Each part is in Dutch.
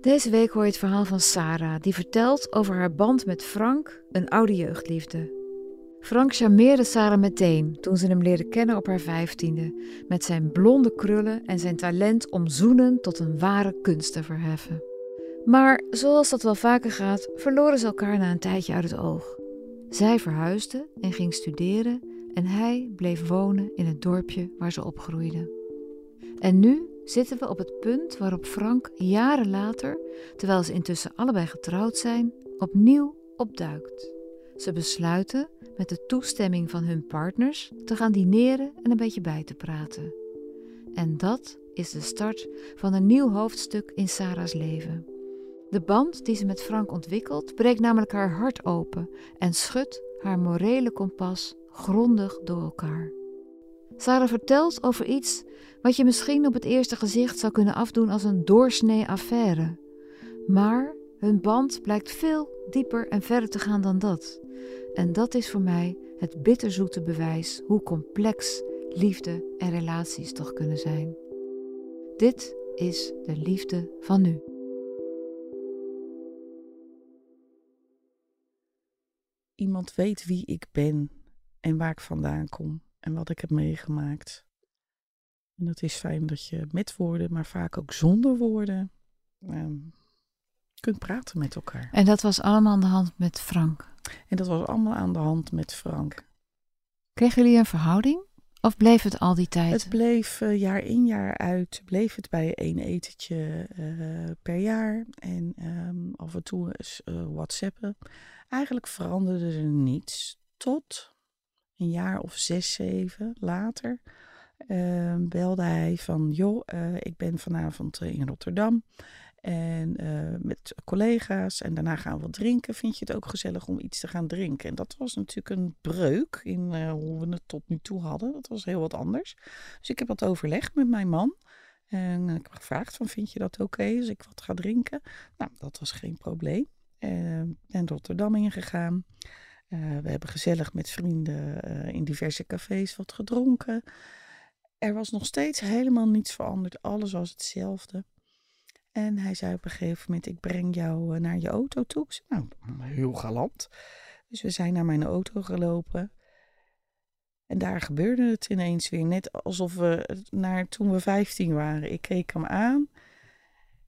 Deze week hoor je het verhaal van Sarah, die vertelt over haar band met Frank, een oude jeugdliefde. Frank charmeerde Sarah meteen toen ze hem leerde kennen op haar vijftiende, met zijn blonde krullen en zijn talent om zoenen tot een ware kunst te verheffen. Maar zoals dat wel vaker gaat, verloren ze elkaar na een tijdje uit het oog. Zij verhuisde en ging studeren en hij bleef wonen in het dorpje waar ze opgroeide. En nu zitten we op het punt waarop Frank jaren later, terwijl ze intussen allebei getrouwd zijn, opnieuw opduikt. Ze besluiten met de toestemming van hun partners te gaan dineren en een beetje bij te praten. En dat is de start van een nieuw hoofdstuk in Sarah's leven. De band die ze met Frank ontwikkelt breekt namelijk haar hart open en schudt haar morele kompas grondig door elkaar. Sarah vertelt over iets wat je misschien op het eerste gezicht zou kunnen afdoen als een doorsnee affaire. Maar hun band blijkt veel dieper en verder te gaan dan dat. En dat is voor mij het bitterzoete bewijs hoe complex liefde en relaties toch kunnen zijn. Dit is de liefde van nu. Iemand weet wie ik ben en waar ik vandaan kom en wat ik heb meegemaakt. En het is fijn dat je met woorden, maar vaak ook zonder woorden, ehm, kunt praten met elkaar. En dat was allemaal aan de hand met Frank. En dat was allemaal aan de hand met Frank. Kregen jullie een verhouding? Of bleef het al die tijd? Het bleef uh, jaar in jaar uit, bleef het bij één etentje uh, per jaar. En um, af en toe eens uh, whatsappen. Eigenlijk veranderde er niets. Tot een jaar of zes, zeven later belde hij van... joh, ik ben vanavond in Rotterdam. En uh, met collega's. En daarna gaan we wat drinken. Vind je het ook gezellig om iets te gaan drinken? En dat was natuurlijk een breuk in hoe we het tot nu toe hadden. Dat was heel wat anders. Dus ik heb wat overlegd met mijn man. En ik heb gevraagd van, vind je dat oké okay als ik wat ga drinken? Nou, dat was geen probleem. Uh, ben Rotterdam ingegaan. We hebben gezellig met vrienden in diverse cafés wat gedronken. Er was nog steeds helemaal niets veranderd. Alles was hetzelfde. En hij zei op een gegeven moment: Ik breng jou naar je auto toe. Ik zei, nou, heel galant. Dus we zijn naar mijn auto gelopen. En daar gebeurde het ineens weer. Net alsof we naar toen we 15 waren. Ik keek hem aan.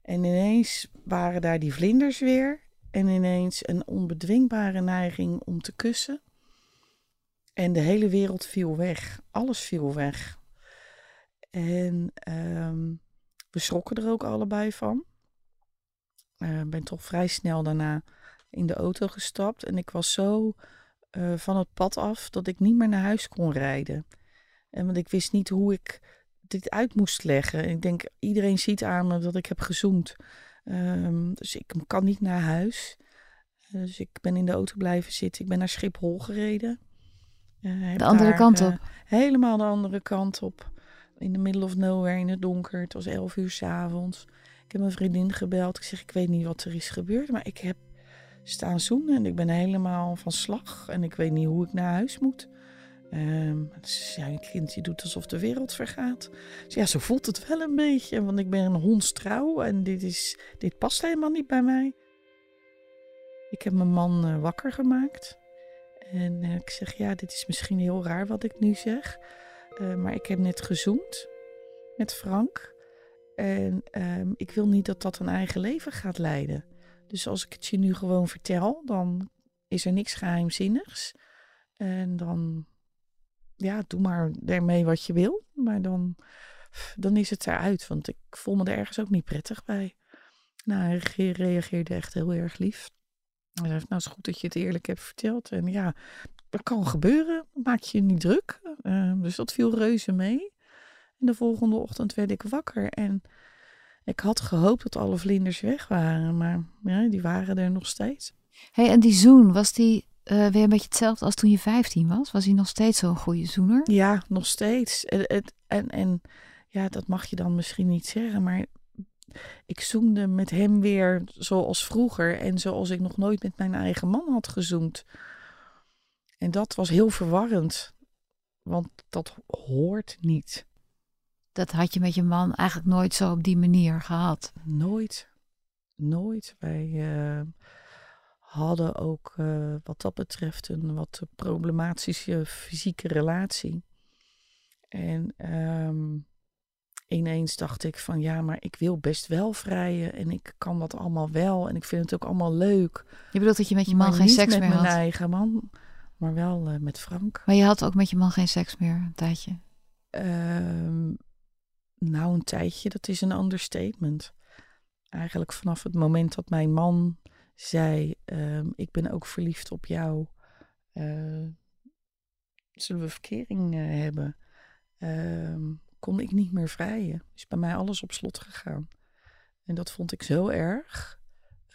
En ineens waren daar die vlinders weer. En ineens een onbedwingbare neiging om te kussen. En de hele wereld viel weg. Alles viel weg. En um, we schrokken er ook allebei van. Ik uh, ben toch vrij snel daarna in de auto gestapt. En ik was zo uh, van het pad af dat ik niet meer naar huis kon rijden. En want ik wist niet hoe ik dit uit moest leggen. Ik denk, iedereen ziet aan me dat ik heb gezoend. Um, dus ik kan niet naar huis. Dus ik ben in de auto blijven zitten. Ik ben naar Schiphol gereden. de andere daar, kant op? helemaal de andere kant op in de middle of nowhere in het donker. Het was elf uur s'avonds. Ik heb mijn vriendin gebeld. Ik zeg, ik weet niet wat er is gebeurd, maar ik heb staan zoenen en ik ben helemaal van slag. En ik weet niet hoe ik naar huis moet. Um, dus ja, een kind die doet alsof de wereld vergaat. Dus ja, zo voelt het wel een beetje. Want ik ben een hondstrouw en dit, is, dit past helemaal niet bij mij. Ik heb mijn man uh, wakker gemaakt. En uh, ik zeg, ja, dit is misschien heel raar wat ik nu zeg. Uh, maar ik heb net gezoend met Frank. En uh, ik wil niet dat dat een eigen leven gaat leiden. Dus als ik het je nu gewoon vertel, dan is er niks geheimzinnigs. En dan, ja, doe maar ermee wat je wil. Maar dan, dan is het eruit. Want ik voel me er ergens ook niet prettig bij. Nou, hij reageerde echt heel erg lief. Hij zei, nou, is goed dat je het eerlijk hebt verteld. En ja, dat kan gebeuren. Maak je niet druk. Uh, dus dat viel reuze mee. En de volgende ochtend werd ik wakker. En ik had gehoopt dat alle vlinders weg waren. Maar ja, die waren er nog steeds. hey, en die zoen, was die uh, weer een beetje hetzelfde als toen je 15 was? Was hij nog steeds zo'n goede zoener? Ja, nog steeds. En, en, en ja, dat mag je dan misschien niet zeggen. Maar ik zoende met hem weer zoals vroeger. En zoals ik nog nooit met mijn eigen man had gezoend. En dat was heel verwarrend, want dat hoort niet. Dat had je met je man eigenlijk nooit zo op die manier gehad? Nooit. nooit. Wij uh, hadden ook uh, wat dat betreft een wat problematische fysieke relatie. En um, ineens dacht ik van ja, maar ik wil best wel vrijen en ik kan dat allemaal wel en ik vind het ook allemaal leuk. Je bedoelt dat je met je man geen seks meer had? met mijn eigen man, maar wel uh, met Frank. Maar je had ook met je man geen seks meer een tijdje? Uh, nou, een tijdje, dat is een understatement. Eigenlijk vanaf het moment dat mijn man zei: uh, Ik ben ook verliefd op jou. Uh, zullen we verkering uh, hebben? Ehm, kon ik niet meer vrijen. Is bij mij alles op slot gegaan. En dat vond ik zo erg.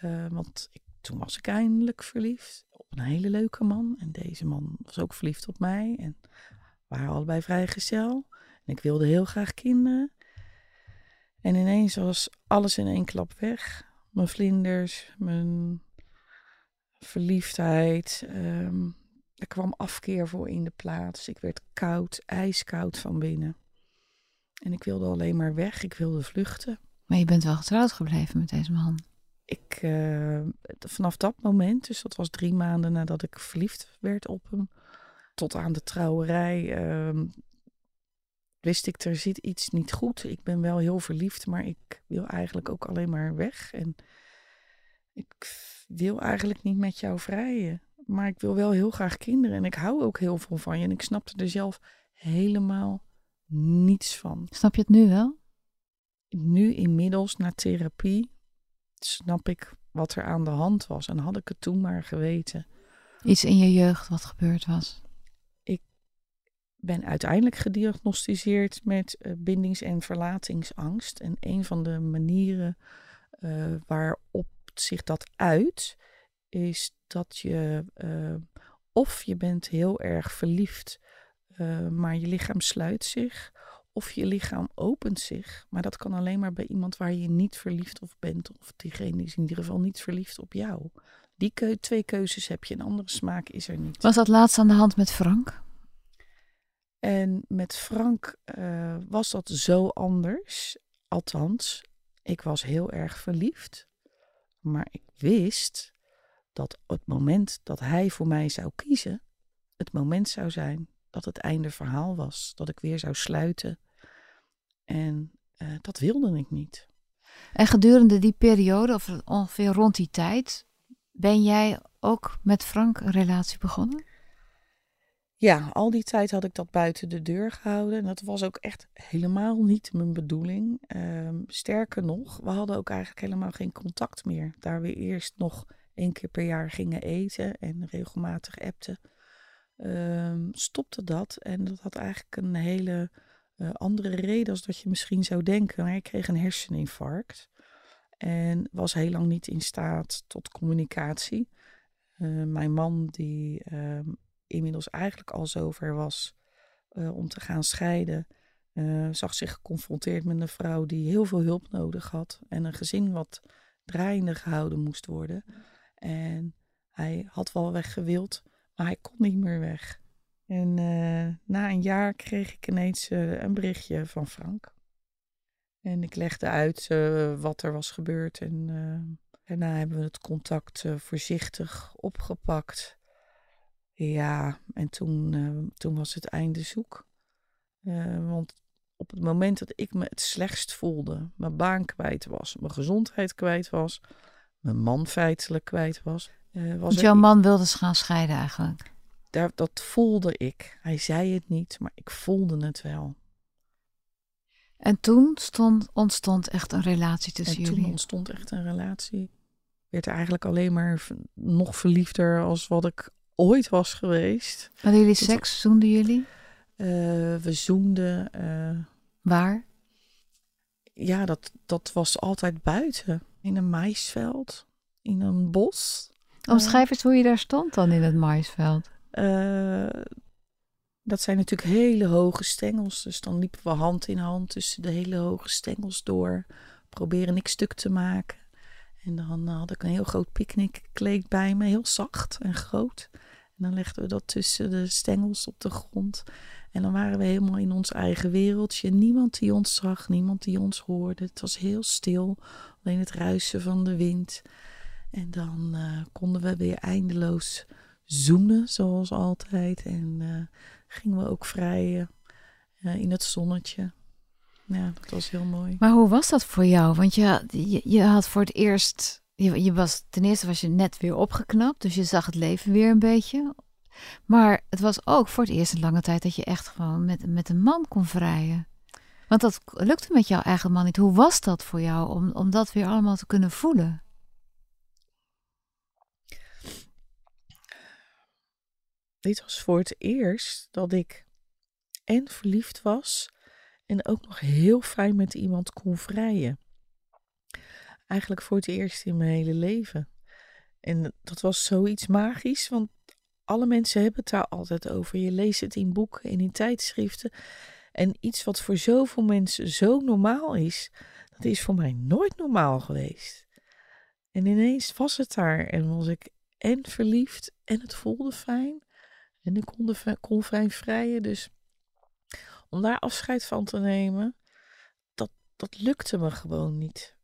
Uh, want ik, toen was ik eindelijk verliefd op een hele leuke man. En deze man was ook verliefd op mij. En we waren allebei vrijgezel. En ik wilde heel graag kinderen. En ineens was alles in één klap weg. Mijn vlinders, mijn verliefdheid. Um, er kwam afkeer voor in de plaats. Ik werd koud, ijskoud van binnen. En ik wilde alleen maar weg. Ik wilde vluchten. Maar je bent wel getrouwd gebleven met deze man? Ik, uh, vanaf dat moment, dus dat was drie maanden nadat ik verliefd werd op hem, tot aan de trouwerij, uh, wist ik, er zit iets niet goed. Ik ben wel heel verliefd, maar ik wil eigenlijk ook alleen maar weg. En ik wil eigenlijk niet met jou vrijen. Maar ik wil wel heel graag kinderen en ik hou ook heel veel van je. En ik snapte er zelf helemaal niets van. Snap je het nu wel? Nu inmiddels na therapie snap ik wat er aan de hand was. En had ik het toen maar geweten. Iets in je jeugd wat gebeurd was? Ben uiteindelijk gediagnosticeerd met uh, bindings- en verlatingsangst. En een van de manieren uh, waarop zich dat uit, is dat je uh, of je bent heel erg verliefd maar je lichaam sluit zich. Of je lichaam opent zich. Maar dat kan alleen maar bij iemand waar je niet verliefd op bent. Of diegene is in ieder geval niet verliefd op jou. Die twee keuzes heb je. Een andere smaak is er niet. Was dat laatst aan de hand met Frank? En met Frank uh, was dat zo anders. Althans, ik was heel erg verliefd. Maar ik wist dat het moment dat hij voor mij zou kiezen, het moment zou zijn dat het einde verhaal was. Dat ik weer zou sluiten. En uh, dat wilde ik niet. En gedurende die periode, of ongeveer rond die tijd, ben jij ook met Frank een relatie begonnen? Ja, al die tijd had ik dat buiten de deur gehouden. En dat was ook echt helemaal niet mijn bedoeling. Um, sterker nog, we hadden ook eigenlijk helemaal geen contact meer. Daar we eerst nog één keer per jaar gingen eten en regelmatig appten um, stopte dat. En dat had eigenlijk een hele uh, andere reden als dat je misschien zou denken. Ik kreeg een herseninfarct en was heel lang niet in staat tot communicatie. Uh, mijn man, die inmiddels eigenlijk al zover was uh, om te gaan scheiden, zag zich geconfronteerd met een vrouw die heel veel hulp nodig had en een gezin wat draaiende gehouden moest worden. En hij had wel weg gewild, maar hij kon niet meer weg. En uh, na een jaar kreeg ik ineens een berichtje van Frank. En ik legde uit wat er was gebeurd. En daarna hebben we het contact voorzichtig opgepakt. Ja, en toen, toen was het einde zoek. want op het moment dat ik me het slechtst voelde, mijn baan kwijt was, mijn gezondheid kwijt was, mijn man feitelijk kwijt was, uh, was Want jouw man wilde gaan scheiden eigenlijk? Daar, dat voelde ik. Hij zei het niet, maar ik voelde het wel. En toen stond, ontstond echt een relatie tussen en jullie? toen ontstond echt een relatie. werd er eigenlijk alleen maar nog verliefder als wat ik ooit was geweest. Hadden jullie seks? Zoenden jullie? Uh, we zoenden. Uh, Waar? Ja, dat, dat was altijd buiten. In een maisveld. In een bos. Omschrijf eens hoe je daar stond dan in het maisveld. Uh, dat zijn natuurlijk hele hoge stengels. Dus dan liepen we hand in hand tussen de hele hoge stengels door. Proberen niks stuk te maken. En dan had ik een heel groot picknickkleed bij me. Heel zacht en groot. En dan legden we dat tussen de stengels op de grond. En dan waren we helemaal in ons eigen wereldje. Niemand die ons zag, niemand die ons hoorde. Het was heel stil, alleen het ruisen van de wind. En dan uh, konden we weer eindeloos zoenen, zoals altijd. En uh, gingen we ook vrij uh, in het zonnetje. Ja, dat was heel mooi. Maar hoe was dat voor jou? Want je, je, je had voor het eerst. Je, je was, ten eerste was je net weer opgeknapt, dus je zag het leven weer een beetje. Maar het was ook voor het eerst een lange tijd dat je echt gewoon met, met een man kon vrijen. Want dat lukte met jouw eigen man niet. Hoe was dat voor jou om, om dat weer allemaal te kunnen voelen? Dit was voor het eerst dat ik en verliefd was en ook nog heel fijn met iemand kon vrijen. Eigenlijk voor het eerst in mijn hele leven. En dat was zoiets magisch, want alle mensen hebben het daar altijd over. Je leest het in boeken en in tijdschriften. En iets wat voor zoveel mensen zo normaal is, dat is voor mij nooit normaal geweest. En ineens was het daar en was ik en verliefd en het voelde fijn. En ik kon, de, kon fijn vrijen. Dus om daar afscheid van te nemen, dat, dat lukte me gewoon niet.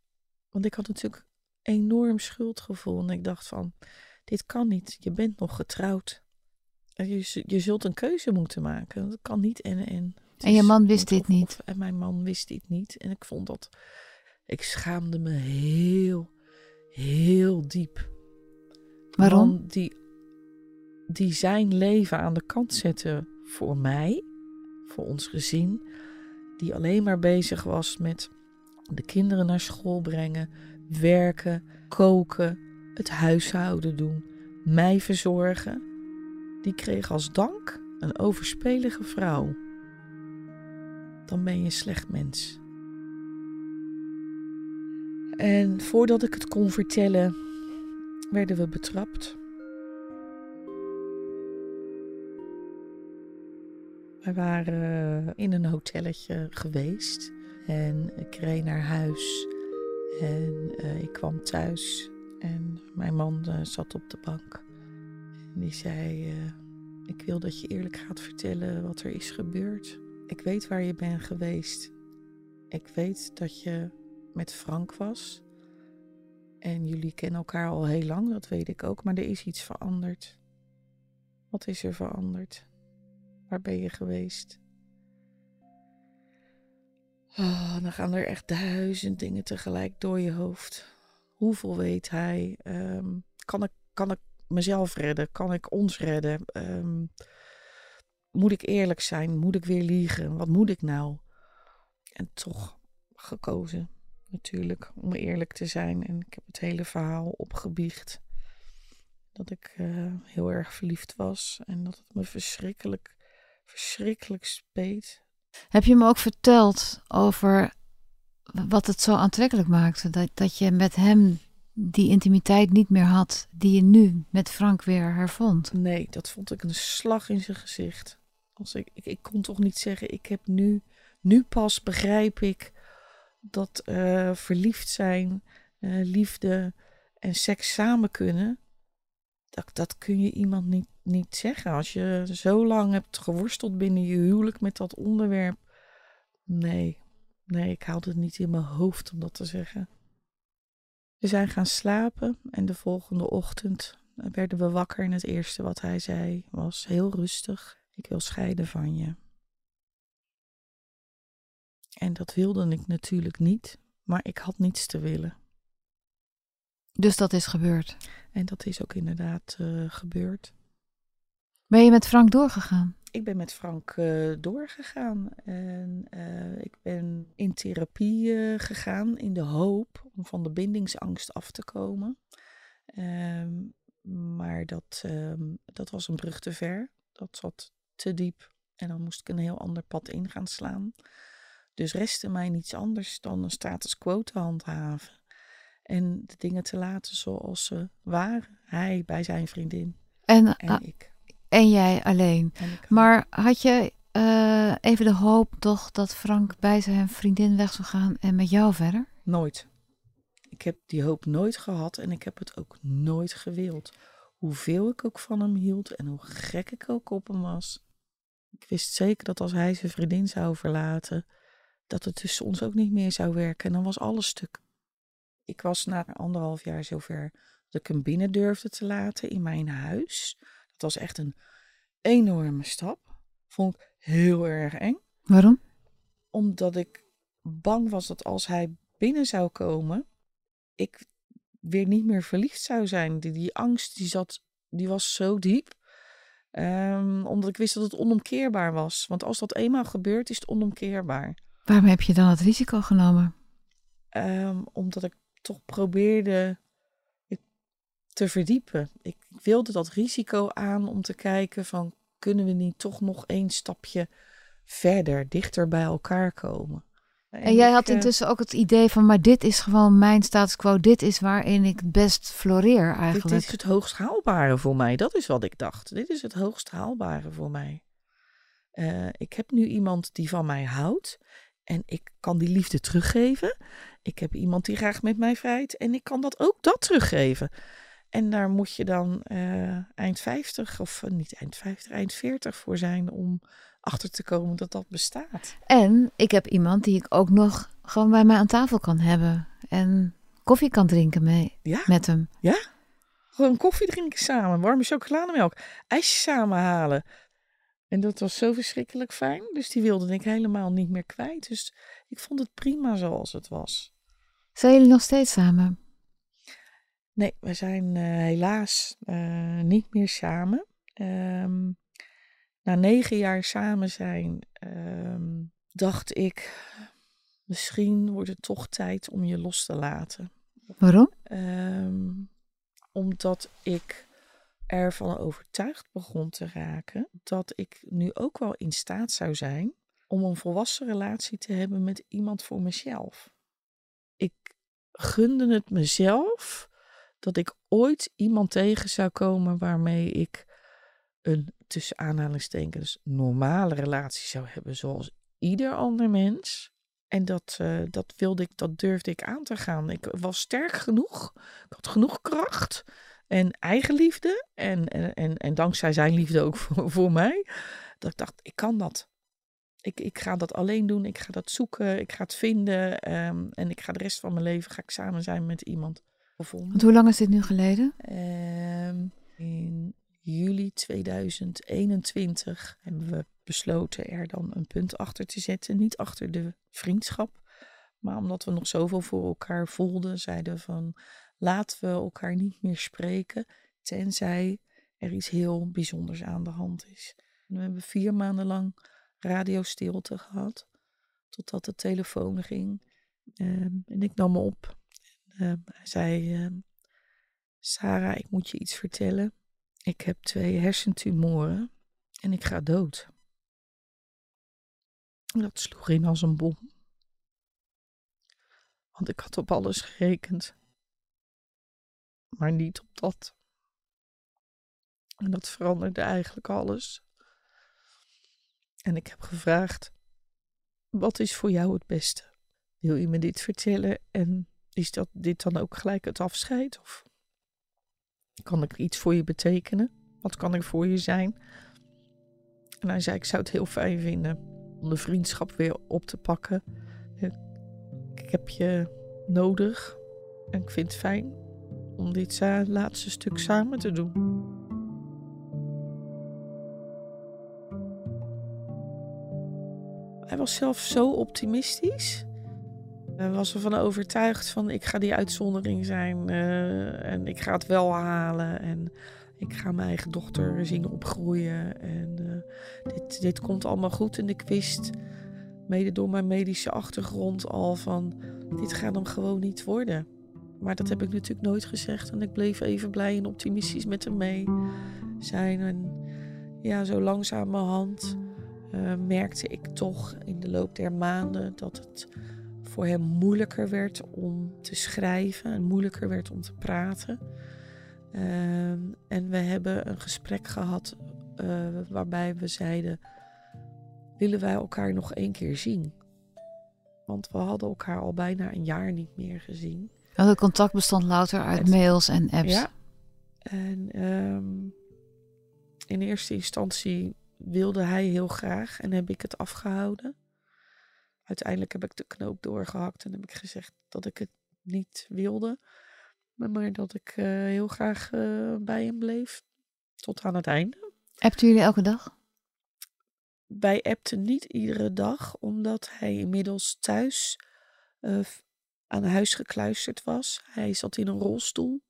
Want ik had natuurlijk enorm schuldgevoel. En ik dacht van, dit kan niet. Je bent nog getrouwd. Je, je zult een keuze moeten maken. Dat kan niet en en. En je man wist dit niet? en mijn man wist dit niet. En ik vond dat... Ik schaamde me heel, heel diep. Waarom? die, die zijn leven aan de kant zette voor mij, voor ons gezin. Die alleen maar bezig was met de kinderen naar school brengen, werken, koken, het huishouden doen, mij verzorgen. Die kreeg als dank een overspelige vrouw. Dan ben je een slecht mens. En voordat ik het kon vertellen, werden we betrapt. We waren in een hotelletje geweest en ik reed naar huis en uh, ik kwam thuis en mijn man uh, zat op de bank. En die zei, uh, ik wil dat je eerlijk gaat vertellen wat er is gebeurd. Ik weet waar je bent geweest. Ik weet dat je met Frank was. En jullie kennen elkaar al heel lang, dat weet ik ook, maar er is iets veranderd. Wat is er veranderd? Waar ben je geweest? Oh, dan gaan er echt duizend dingen tegelijk door je hoofd. Hoeveel weet hij? Um, kan, ik, kan ik mezelf redden? Kan ik ons redden? Um, moet ik eerlijk zijn? Moet ik weer liegen? Wat moet ik nou? En toch gekozen, natuurlijk, om eerlijk te zijn. En ik heb het hele verhaal opgebiecht. Dat ik uh, heel erg verliefd was en dat het me verschrikkelijk, verschrikkelijk speet. Heb je me ook verteld over wat het zo aantrekkelijk maakte? Dat, dat je met hem die intimiteit niet meer had die je nu met Frank weer hervond? Nee, dat vond ik een slag in zijn gezicht. Als ik, ik, ik kon toch niet zeggen, ik heb nu, nu pas begrijp ik dat uh, verliefd zijn, uh, liefde en seks samen kunnen. Dat, dat kun je iemand niet, niet zeggen. Als je zo lang hebt geworsteld binnen je huwelijk met dat onderwerp. Nee, nee, ik haalde het niet in mijn hoofd om dat te zeggen. We zijn gaan slapen en de volgende ochtend werden we wakker en het eerste wat hij zei was heel rustig. Ik wil scheiden van je. En dat wilde ik natuurlijk niet, maar ik had niets te willen. Dus dat is gebeurd? En dat is ook inderdaad uh, gebeurd. Ben je met Frank doorgegaan? Ik ben met Frank uh, doorgegaan en uh, ik ben in therapie gegaan in de hoop om van de bindingsangst af te komen. Um, maar dat, um, dat was een brug te ver. Dat zat te diep en dan moest ik een heel ander pad in gaan slaan. Dus restte mij niets anders dan een status quo te handhaven. En de dingen te laten zoals ze waren. Hij bij zijn vriendin. En, en uh, ik. En jij alleen. En maar had je uh, even de hoop toch dat Frank bij zijn vriendin weg zou gaan en met jou verder? Nooit. Ik heb die hoop nooit gehad en ik heb het ook nooit gewild. Hoeveel ik ook van hem hield en hoe gek ik ook op hem was. Ik wist zeker dat als hij zijn vriendin zou verlaten, dat het tussen ons ook niet meer zou werken. En dan was alles stuk. Ik was na anderhalf jaar zover dat ik hem binnen durfde te laten in mijn huis. Dat was echt een enorme stap. Vond ik heel erg eng. Waarom? Omdat ik bang was dat als hij binnen zou komen, ik weer niet meer verliefd zou zijn. Die, die angst die zat, die was zo diep. Ehm, omdat ik wist dat het onomkeerbaar was. Want als dat eenmaal gebeurt, is het onomkeerbaar. Waarom heb je dan het risico genomen? Ehm, omdat ik toch probeerde te verdiepen. Ik wilde dat risico aan om te kijken van kunnen we niet toch nog één stapje verder, dichter bij elkaar komen. En, jij had eh, intussen ook het idee van, maar dit is gewoon mijn status quo, dit is waarin ik het best floreer eigenlijk. Dit is het hoogst haalbare voor mij, dat is wat ik dacht. Dit is het hoogst haalbare voor mij. Uh, ik heb nu iemand die van mij houdt en ik kan die liefde teruggeven. Ik heb iemand die graag met mij vrijt en ik kan dat ook dat teruggeven. En daar moet je dan uh, eind 50 of uh, niet eind 50, eind 40 voor zijn om achter te komen dat dat bestaat. En ik heb iemand die ik ook nog gewoon bij mij aan tafel kan hebben en koffie kan drinken mee ja? met hem. Ja, gewoon koffie drinken samen, warme chocolademelk, ijsjes samen halen. En dat was zo verschrikkelijk fijn. Dus die wilde ik helemaal niet meer kwijt. Dus ik vond het prima zoals het was. Zijn jullie nog steeds samen? Nee, we zijn uh, helaas uh, niet meer samen. Um, na negen jaar samen zijn, um, dacht ik, misschien wordt het toch tijd om je los te laten. Waarom? Um, omdat ik ervan overtuigd begon te raken dat ik nu ook wel in staat zou zijn om een volwassen relatie te hebben met iemand voor mezelf. Ik gunde het mezelf dat ik ooit iemand tegen zou komen waarmee ik een tussen aanhalingstekens normale relatie zou hebben, zoals ieder ander mens. En dat, uh, dat wilde ik, dat durfde ik aan te gaan. Ik was sterk genoeg. Ik had genoeg kracht en eigenliefde. En, en, en, en dankzij zijn liefde ook voor, voor mij. Dat ik dacht, ik kan dat. Ik, ik ga dat alleen doen. Ik ga dat zoeken. Ik ga het vinden. Um, en ik ga de rest van mijn leven ga ik samen zijn met iemand. Want hoe lang is dit nu geleden? Um, in juli 2021 hebben we besloten er dan een punt achter te zetten. Niet achter de vriendschap, maar omdat we nog zoveel voor elkaar voelden, zeiden we van laten we elkaar niet meer spreken, tenzij er iets heel bijzonders aan de hand is. En we hebben vier maanden lang radiostilte gehad, totdat de telefoon ging. Um, en ik nam me op. Uh, hij zei: uh, Sarah, ik moet je iets vertellen. Ik heb twee hersentumoren en ik ga dood. Dat sloeg in als een bom. Want ik had op alles gerekend, maar niet op dat. En dat veranderde eigenlijk alles. En ik heb gevraagd: wat is voor jou het beste? Wil je me dit vertellen en is dat dit dan ook gelijk het afscheid? Of kan ik iets voor je betekenen? Wat kan ik voor je zijn? En hij zei, ik zou het heel fijn vinden om de vriendschap weer op te pakken. Ik heb je nodig en ik vind het fijn om dit laatste stuk samen te doen. Hij was zelf zo optimistisch. Hij was ervan overtuigd van ik ga die uitzondering zijn uh, en ik ga het wel halen en ik ga mijn eigen dochter zien opgroeien en uh, dit, dit komt allemaal goed. En ik wist, mede door mijn medische achtergrond al van dit gaat hem gewoon niet worden. Maar dat heb ik natuurlijk nooit gezegd en ik bleef even blij en optimistisch met hem mee zijn. En ja, zo langzamerhand uh, merkte ik toch in de loop der maanden dat het voor hem moeilijker werd om te schrijven en moeilijker werd om te praten. Uh, en we hebben een gesprek gehad uh, waarbij we zeiden: willen wij elkaar nog één keer zien? Want we hadden elkaar al bijna een jaar niet meer gezien. En het contact bestond louter uit mails en apps. Ja. En um, in eerste instantie wilde hij heel graag en heb ik het afgehouden. Uiteindelijk heb ik de knoop doorgehakt en heb ik gezegd dat ik het niet wilde. Maar dat ik uh, heel graag uh, bij hem bleef. Tot aan het einde. Appten jullie elke dag? Wij appten niet iedere dag, omdat hij inmiddels thuis uh, aan huis gekluisterd was. Hij zat in een rolstoel.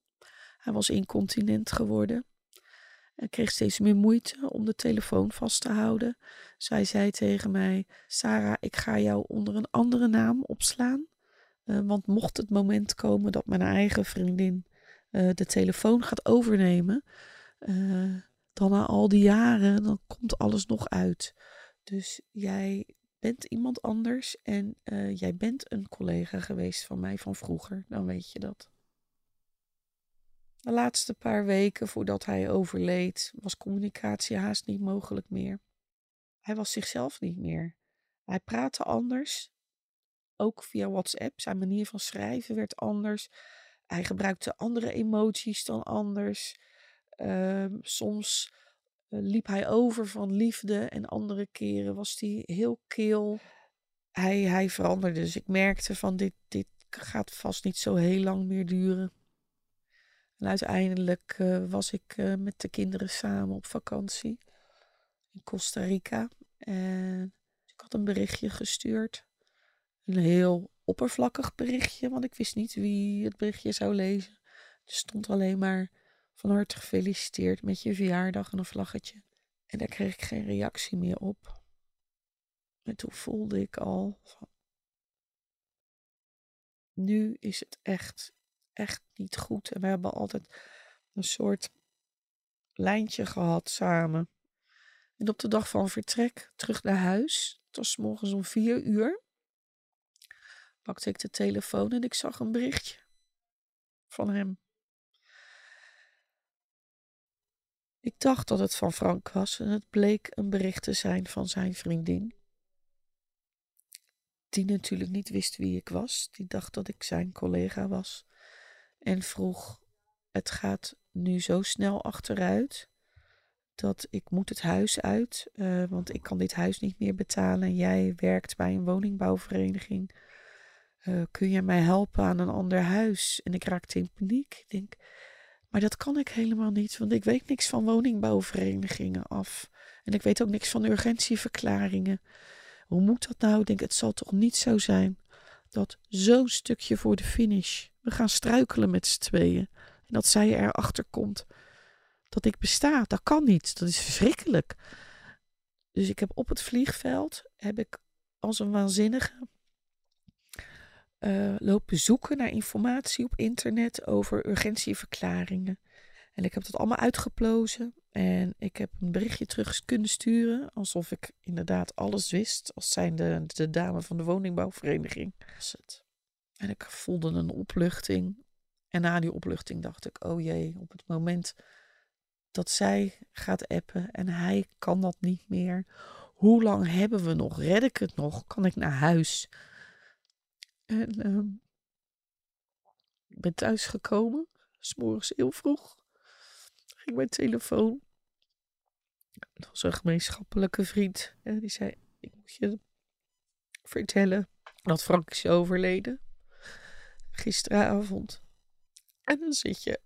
Hij was incontinent geworden. Hij kreeg steeds meer moeite om de telefoon vast te houden. Zij zei tegen mij: Sarah, ik ga jou onder een andere naam opslaan. Uh, want mocht het moment komen dat mijn eigen vriendin uh, de telefoon gaat overnemen, uh, dan na al die jaren, dan komt alles nog uit. Dus jij bent iemand anders en jij bent een collega geweest van mij van vroeger. Dan weet je dat. De laatste paar weken voordat hij overleed, was communicatie haast niet mogelijk meer. Hij was zichzelf niet meer. Hij praatte anders, ook via WhatsApp. Zijn manier van schrijven werd anders. Hij gebruikte andere emoties dan anders. Uh, soms uh, liep hij over van liefde en andere keren was hij heel kil. Hij, hij veranderde. Dus ik merkte van dit, dit gaat vast niet zo heel lang meer duren. En uiteindelijk uh, was ik uh, met de kinderen samen op vakantie in Costa Rica. En ik had een berichtje gestuurd. Een heel oppervlakkig berichtje, want ik wist niet wie het berichtje zou lezen. Er stond alleen maar van harte gefeliciteerd met je verjaardag en een vlaggetje. En daar kreeg ik geen reactie meer op. En toen voelde ik al nu is het echt echt niet goed. En we hebben altijd een soort lijntje gehad samen. En op de dag van vertrek terug naar huis, het was morgens om vier uur, pakte ik de telefoon en ik zag een berichtje van hem. Ik dacht dat het van Frank was en het bleek een bericht te zijn van zijn vriendin. Die natuurlijk niet wist wie ik was. Die dacht dat ik zijn collega was en vroeg: Het gaat nu zo snel achteruit dat ik moet het huis uit, uh, want ik kan dit huis niet meer betalen. Jij werkt bij een woningbouwvereniging. Uh, kun je mij helpen aan een ander huis? En ik raakte in paniek. Ik denk, maar dat kan ik helemaal niet, want ik weet niks van woningbouwverenigingen af. En ik weet ook niks van urgentieverklaringen. Hoe moet dat nou? Ik denk, het zal toch niet zo zijn dat zo'n stukje voor de finish we gaan struikelen met z'n tweeën. En dat zij erachter komt dat ik besta. Dat kan niet. Dat is verschrikkelijk. Dus ik heb op het vliegveld, heb ik als een waanzinnige uh, lopen zoeken naar informatie op internet over urgentieverklaringen. En ik heb dat allemaal uitgeplozen. En ik heb een berichtje terug kunnen sturen. Alsof ik inderdaad alles wist. Als zijn de, de dame van de woningbouwvereniging. Dat is het. En ik voelde een opluchting. En na die opluchting dacht ik: oh jee, op het moment dat zij gaat appen en hij kan dat niet meer. Hoe lang hebben we nog? Red ik het nog? Kan ik naar huis? En uh, ik ben thuis gekomen, s'morgens heel vroeg. Ging mijn telefoon. Dat was een gemeenschappelijke vriend. En die zei: Ik moet je vertellen dat Frank is overleden gisteravond. En dan zit je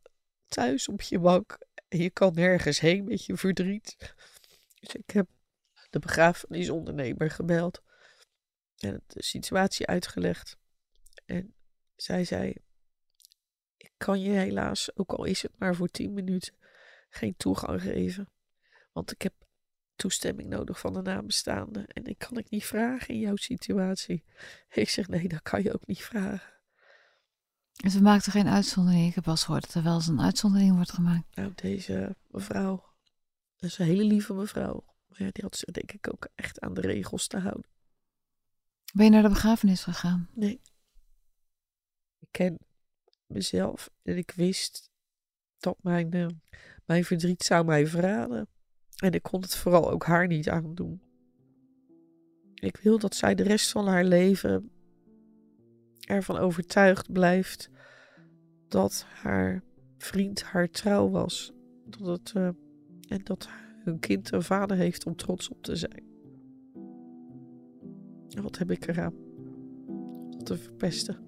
thuis op je bank en je kan nergens heen met je verdriet. Dus ik heb de begrafenisondernemer gebeld en de situatie uitgelegd. En zij zei: Ik kan je helaas, ook al is het maar voor tien minuten, geen toegang geven. Want ik heb toestemming nodig van de nabestaanden. En ik kan ik niet vragen in jouw situatie. Ik zeg: Nee, dat kan je ook niet vragen. Dus we maakten geen uitzondering. Ik heb eens gehoord dat er wel eens een uitzondering wordt gemaakt. Nou, deze mevrouw, dat is een hele lieve mevrouw. Maar ja, die had zich denk ik ook echt aan de regels te houden. Ben je naar de begrafenis gegaan? Nee. Ik ken mezelf en ik wist dat mijn, uh, mijn verdriet zou mij verraden. En ik kon het vooral ook haar niet aandoen. Ik wil dat zij de rest van haar leven ervan overtuigd blijft dat haar vriend haar trouw was. Dat uh, en dat hun kind een vader heeft om trots op te zijn. Wat heb ik eraan? Dat te verpesten.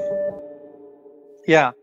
ja,